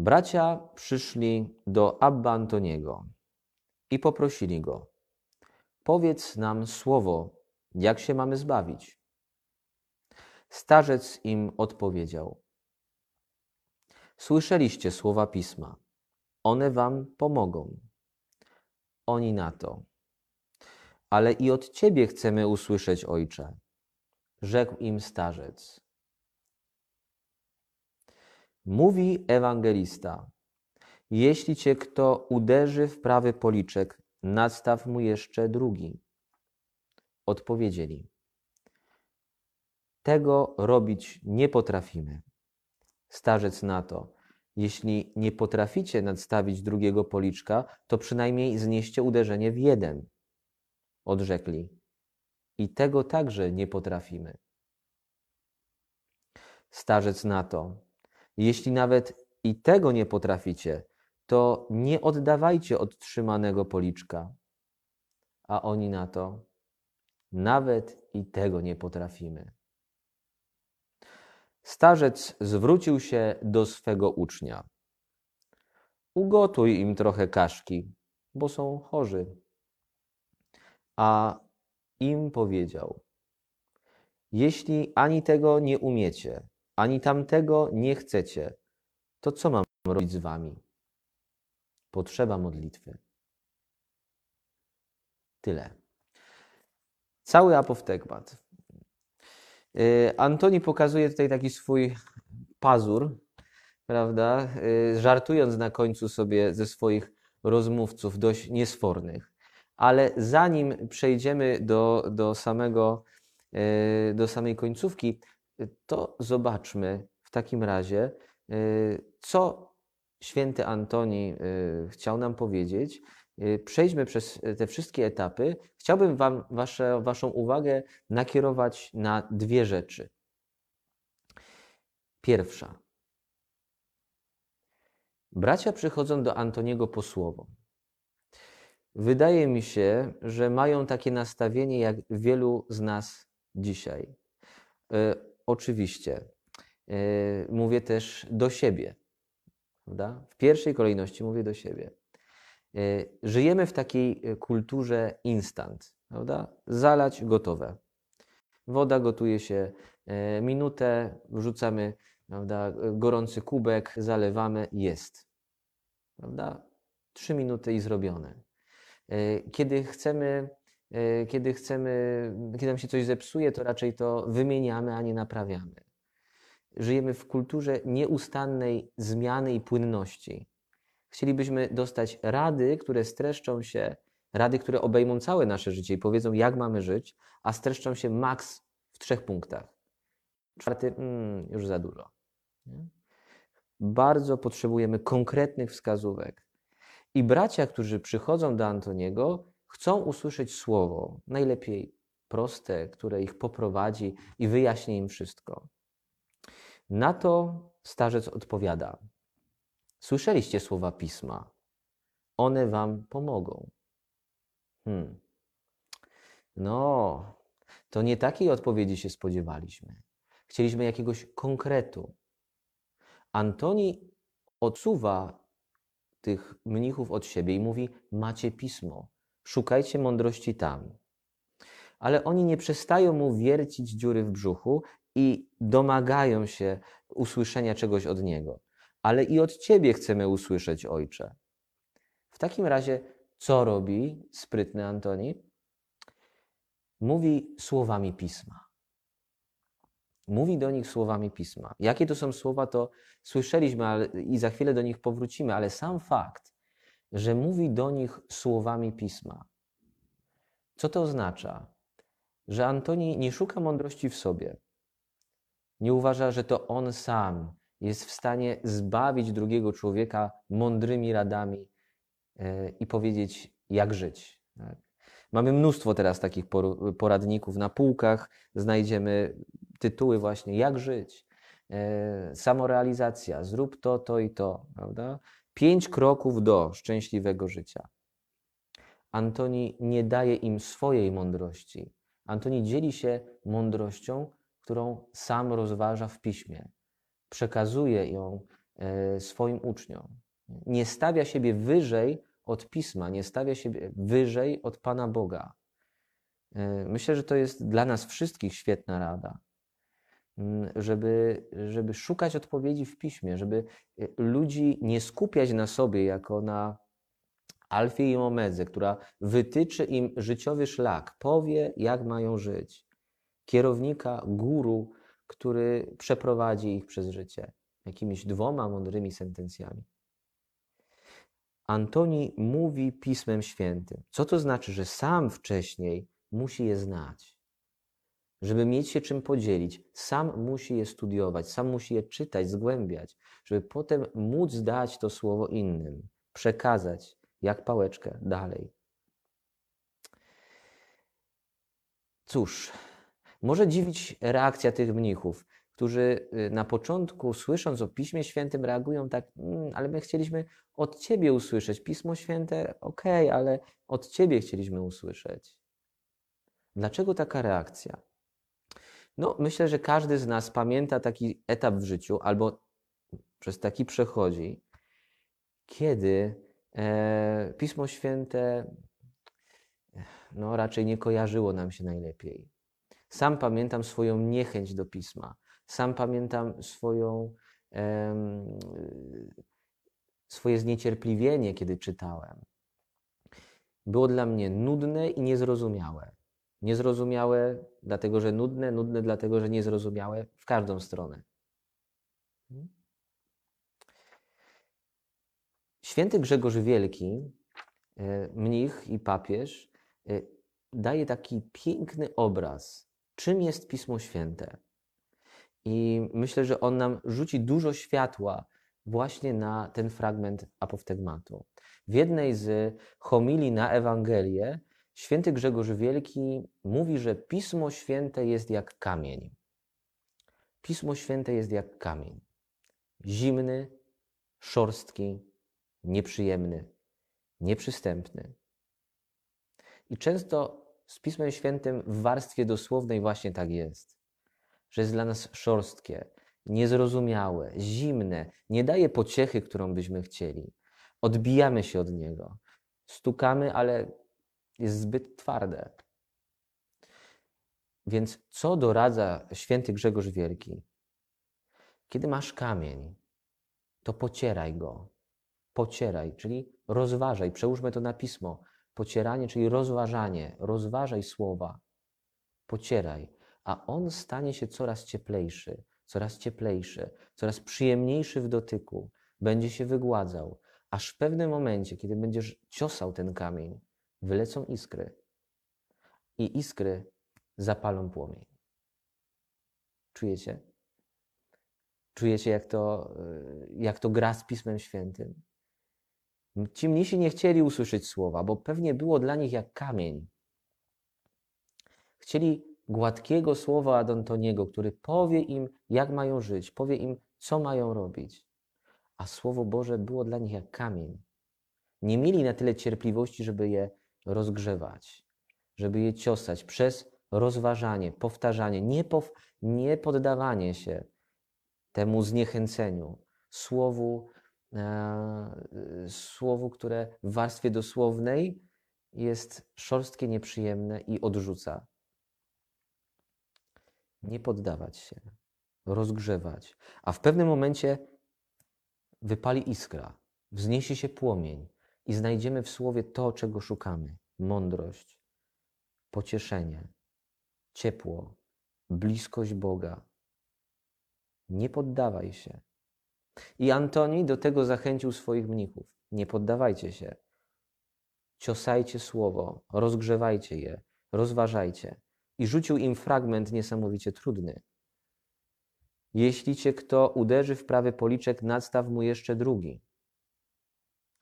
Bracia przyszli do Abba Antoniego i poprosili go: Powiedz nam słowo, jak się mamy zbawić. Starzec im odpowiedział: Słyszeliście słowa pisma, one wam pomogą. Oni na to: Ale i od ciebie chcemy usłyszeć, ojcze, rzekł im starzec. Mówi ewangelista: Jeśli cię kto uderzy w prawy policzek, nadstaw mu jeszcze drugi. Odpowiedzieli: Tego robić nie potrafimy. Starzec na to: Jeśli nie potraficie nadstawić drugiego policzka, to przynajmniej znieście uderzenie w jeden. Odrzekli: I tego także nie potrafimy. Starzec na to: Jeśli nawet i tego nie potraficie, to nie oddawajcie odtrzymanego policzka. A oni na to: Nawet i tego nie potrafimy. Starzec zwrócił się do swego ucznia. Ugotuj im trochę kaszki, bo są chorzy. A im powiedział: Jeśli ani tego nie umiecie, ani tamtego nie chcecie, to co mam robić z wami? Potrzeba modlitwy. Tyle. Cały apoftegmat. Y, Antoni pokazuje tutaj taki swój pazur, prawda? Y, żartując na końcu sobie ze swoich rozmówców, dość niesfornych. Ale zanim przejdziemy do, do, samego, y, do samej końcówki, to zobaczmy w takim razie, co święty Antoni chciał nam powiedzieć. Przejdźmy przez te wszystkie etapy. Chciałbym Wam wasze, Waszą uwagę nakierować na dwie rzeczy. Pierwsza. Bracia przychodzą do Antoniego po słowo. Wydaje mi się, że mają takie nastawienie jak wielu z nas dzisiaj. E, oczywiście, e, mówię też do siebie. Prawda? W pierwszej kolejności mówię do siebie. E, żyjemy w takiej kulturze instant, prawda? Zalać gotowe. Woda gotuje się minutę, wrzucamy prawda, gorący kubek, zalewamy, jest. Prawda? Trzy minuty i zrobione. Kiedy chcemy, kiedy chcemy, kiedy nam się coś zepsuje, to raczej to wymieniamy, a nie naprawiamy żyjemy w kulturze nieustannej zmiany i płynności. Chcielibyśmy dostać rady, które streszczą się, rady, które obejmą całe nasze życie i powiedzą, jak mamy żyć, a streszczą się maks w trzech punktach. Czwarty, mm, już za dużo. Nie? Bardzo potrzebujemy konkretnych wskazówek. I bracia, którzy przychodzą do Antoniego, chcą usłyszeć słowo, najlepiej proste, które ich poprowadzi i wyjaśni im wszystko. Na to starzec odpowiada: Słyszeliście słowa pisma, one wam pomogą. Hmm. No, to nie takiej odpowiedzi się spodziewaliśmy. Chcieliśmy jakiegoś konkretu. Antoni odsuwa tych mnichów od siebie i mówi: Macie pismo, szukajcie mądrości tam. Ale oni nie przestają mu wiercić dziury w brzuchu i domagają się usłyszenia czegoś od Niego. Ale i od Ciebie chcemy usłyszeć, Ojcze. W takim razie, co robi sprytny Antoni? Mówi słowami pisma. Mówi do nich słowami pisma. Jakie to są słowa, to słyszeliśmy ale, i za chwilę do nich powrócimy, ale sam fakt, że mówi do nich słowami pisma. Co to oznacza? Że Antoni nie szuka mądrości w sobie, nie uważa, że to on sam jest w stanie zbawić drugiego człowieka mądrymi radami e, i powiedzieć, jak żyć. Tak? Mamy mnóstwo teraz takich poradników na półkach, znajdziemy tytuły właśnie, jak żyć, e, samorealizacja, zrób to, to i to, prawda? Pięć kroków do szczęśliwego życia. Antoni nie daje im swojej mądrości. Antoni dzieli się mądrością, którą sam rozważa w piśmie. Przekazuje ją e, swoim uczniom. Nie stawia siebie wyżej od pisma, nie stawia siebie wyżej od Pana Boga. E, myślę, że to jest dla nas wszystkich świetna rada, żeby, żeby szukać odpowiedzi w piśmie, żeby ludzi nie skupiać na sobie jako na alfie i omedze, która wytyczy im życiowy szlak, powie, jak mają żyć. Kierownika, guru, który przeprowadzi ich przez życie jakimiś dwoma mądrymi sentencjami. Antoni mówi Pismem Świętym. Co to znaczy, że sam wcześniej musi je znać? Żeby mieć się czym podzielić, sam musi je studiować, sam musi je czytać, zgłębiać, żeby potem móc dać to słowo innym, przekazać jak pałeczkę dalej. Cóż, może dziwić reakcja tych mnichów, którzy y, na początku, słysząc o Piśmie Świętym, reagują tak, mmm, ale my chcieliśmy od Ciebie usłyszeć. Pismo Święte, okej, okay, ale od Ciebie chcieliśmy usłyszeć. Dlaczego taka reakcja? No, myślę, że każdy z nas pamięta taki etap w życiu, albo przez taki przechodzi, kiedy e, Pismo Święte no, raczej nie kojarzyło nam się najlepiej. Sam pamiętam swoją niechęć do pisma. Sam pamiętam swoją, swoje zniecierpliwienie, kiedy czytałem. Było dla mnie nudne i niezrozumiałe. Niezrozumiałe, dlatego że nudne, nudne, dlatego że niezrozumiałe w każdą stronę. Święty Grzegorz Wielki, e, mnich i papież, e, daje taki piękny obraz, czym jest Pismo Święte. I myślę, że on nam rzuci dużo światła właśnie na ten fragment apoftegmatu. W jednej z homilii na Ewangelię święty Grzegorz Wielki mówi, że Pismo Święte jest jak kamień. Pismo Święte jest jak kamień. Zimny, szorstki, nieprzyjemny, nieprzystępny. I często z Pismem Świętym w warstwie dosłownej właśnie tak jest że jest dla nas szorstkie, niezrozumiałe, zimne, nie daje pociechy, którą byśmy chcieli. Odbijamy się od niego. Stukamy, ale jest zbyt twarde. Więc co doradza święty Grzegorz Wielki? Kiedy masz kamień, to pocieraj go. Pocieraj, czyli rozważaj. Przełóżmy to na pismo. Pocieranie, czyli rozważanie. Rozważaj słowa. Pocieraj a on stanie się coraz cieplejszy, coraz cieplejszy, coraz przyjemniejszy w dotyku, będzie się wygładzał, aż w pewnym momencie, kiedy będziesz ciosał ten kamień, wylecą iskry. I iskry zapalą płomień. Czujecie? Czujecie, jak to, jak to gra z Pismem Świętym? Ci mnisi nie chcieli usłyszeć słowa, bo pewnie było dla nich jak kamień. Chcieli gładkiego słowa ad Antoniego, który powie im, jak mają żyć, powie im, co mają robić. A Słowo Boże było dla nich jak kamień. Nie mieli na tyle cierpliwości, żeby je rozgrzewać, żeby je ciosać przez rozważanie, powtarzanie, nie, pow, nie poddawanie się temu zniechęceniu, słowu, e, słowu, które w warstwie dosłownej jest szorstkie, nieprzyjemne i odrzuca. Nie poddawać się, rozgrzewać, a w pewnym momencie wypali iskra, wzniesie się płomień i znajdziemy w słowie to, czego szukamy: mądrość, pocieszenie, ciepło, bliskość Boga. Nie poddawaj się. I Antoni do tego zachęcił swoich mnichów. Nie poddawajcie się. Ciosajcie słowo, rozgrzewajcie je, rozważajcie i rzucił im fragment niesamowicie trudny. Jeśli cię kto uderzy w prawy policzek, nadstaw mu jeszcze drugi.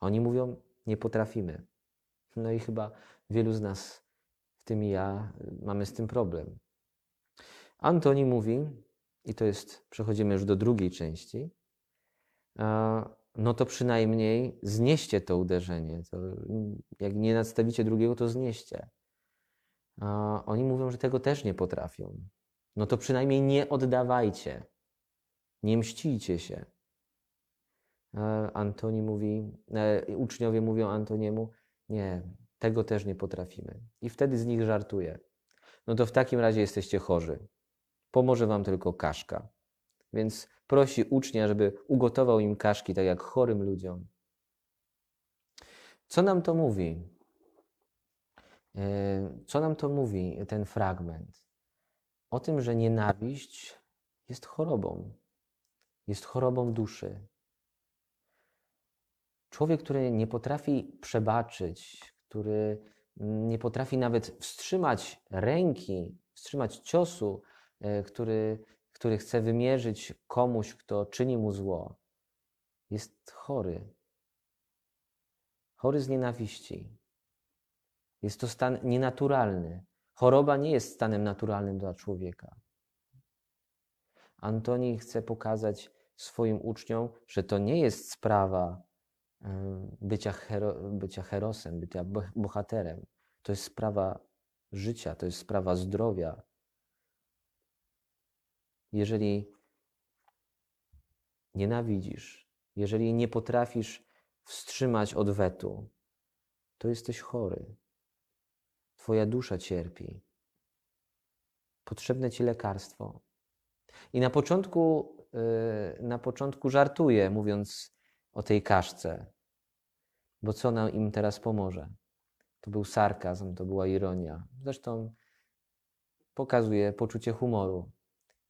Oni mówią, nie potrafimy. No i chyba wielu z nas, w tym i ja, mamy z tym problem. Antoni mówi, i to jest, przechodzimy już do drugiej części, no to przynajmniej znieście to uderzenie. To jak nie nadstawicie drugiego, to znieście. Oni mówią, że tego też nie potrafią. No to przynajmniej nie oddawajcie. Nie mścijcie się. E, Antoni mówi, e, uczniowie mówią Antoniemu, nie, tego też nie potrafimy. I wtedy z nich żartuje. No to w takim razie jesteście chorzy. Pomoże wam tylko kaszka. Więc prosi ucznia, żeby ugotował im kaszki, tak jak chorym ludziom. Co nam to mówi? E, co nam to mówi ten fragment? O tym, że nienawiść jest chorobą. Jest chorobą duszy. Człowiek, który nie potrafi przebaczyć, który nie potrafi nawet wstrzymać ręki, wstrzymać ciosu, e, który, który chce wymierzyć komuś, kto czyni mu zło, jest chory. Chory z nienawiści. Jest to stan nienaturalny. Choroba nie jest stanem naturalnym dla człowieka. Antoni chce pokazać swoim uczniom, że to nie jest sprawa bycia, hero, bycia herosem, bycia bohaterem. To jest sprawa życia, to jest sprawa zdrowia. Jeżeli nienawidzisz, jeżeli nie potrafisz wstrzymać odwetu, to jesteś chory. Twoja dusza cierpi. Potrzebne ci lekarstwo. I na początku, y, na początku żartuję, mówiąc o tej kaszce, bo co nam im teraz pomoże? To był sarkazm, to była ironia. Zresztą pokazuje poczucie humoru.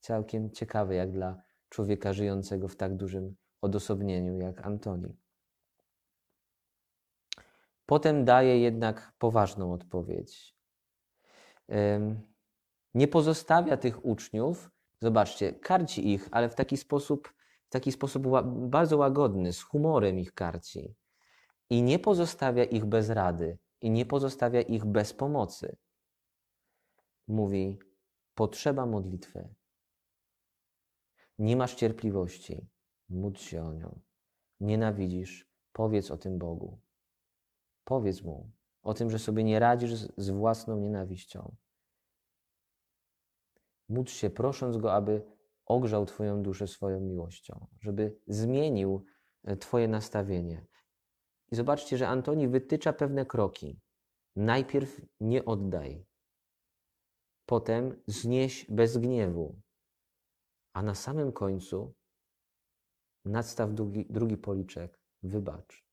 Całkiem ciekawe, jak dla człowieka żyjącego w tak dużym odosobnieniu jak Antoni. Potem daje jednak poważną odpowiedź. Nie pozostawia tych uczniów, zobaczcie, karci ich, ale w taki sposób, w taki sposób bardzo łagodny, z humorem ich karci. I nie pozostawia ich bez rady, i nie pozostawia ich bez pomocy. Mówi: Potrzeba modlitwy. Nie masz cierpliwości, módl się o nią. Nienawidzisz, powiedz o tym Bogu. Powiedz mu o tym, że sobie nie radzisz z własną nienawiścią. Módl się, prosząc go, aby ogrzał Twoją duszę swoją miłością, żeby zmienił e, Twoje nastawienie. I zobaczcie, że Antoni wytycza pewne kroki. Najpierw nie oddaj, potem znieś bez gniewu, a na samym końcu nadstaw drugi, drugi policzek, wybacz.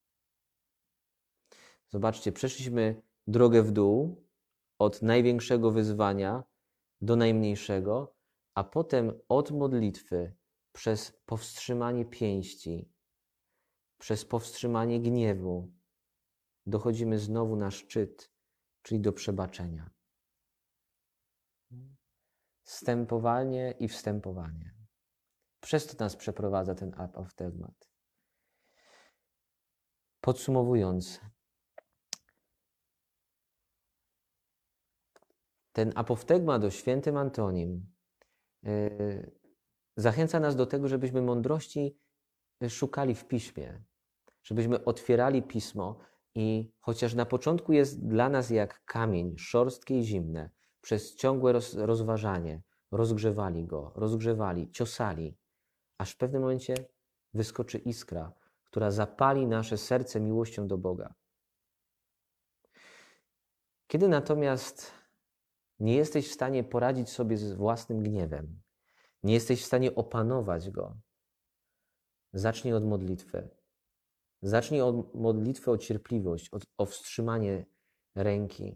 Zobaczcie, przeszliśmy drogę w dół od największego wyzwania do najmniejszego, a potem od modlitwy przez powstrzymanie pięści, przez powstrzymanie gniewu, dochodzimy znowu na szczyt, czyli do przebaczenia. Stępowanie i wstępowanie. Przez to nas przeprowadza ten apoftegmat. Podsumowując, ten apoftegmat o świętym Antonim yy, zachęca nas do tego, żebyśmy mądrości szukali w piśmie, żebyśmy otwierali pismo i chociaż na początku jest dla nas jak kamień, szorstkie i zimne, przez ciągłe roz, rozważanie rozgrzewali go, rozgrzewali, ciosali, aż w pewnym momencie wyskoczy iskra, która zapali nasze serce miłością do Boga. Kiedy natomiast nie jesteś w stanie poradzić sobie z własnym gniewem, nie jesteś w stanie opanować go, zacznij od modlitwy. Zacznij od modlitwy o cierpliwość, o wstrzymanie ręki.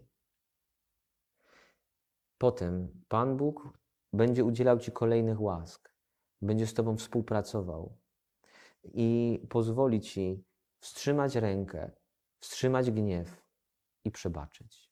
Potem Pan Bóg będzie udzielał Ci kolejnych łask, będzie z Tobą współpracował i pozwoli Ci wstrzymać rękę, wstrzymać gniew i przebaczyć.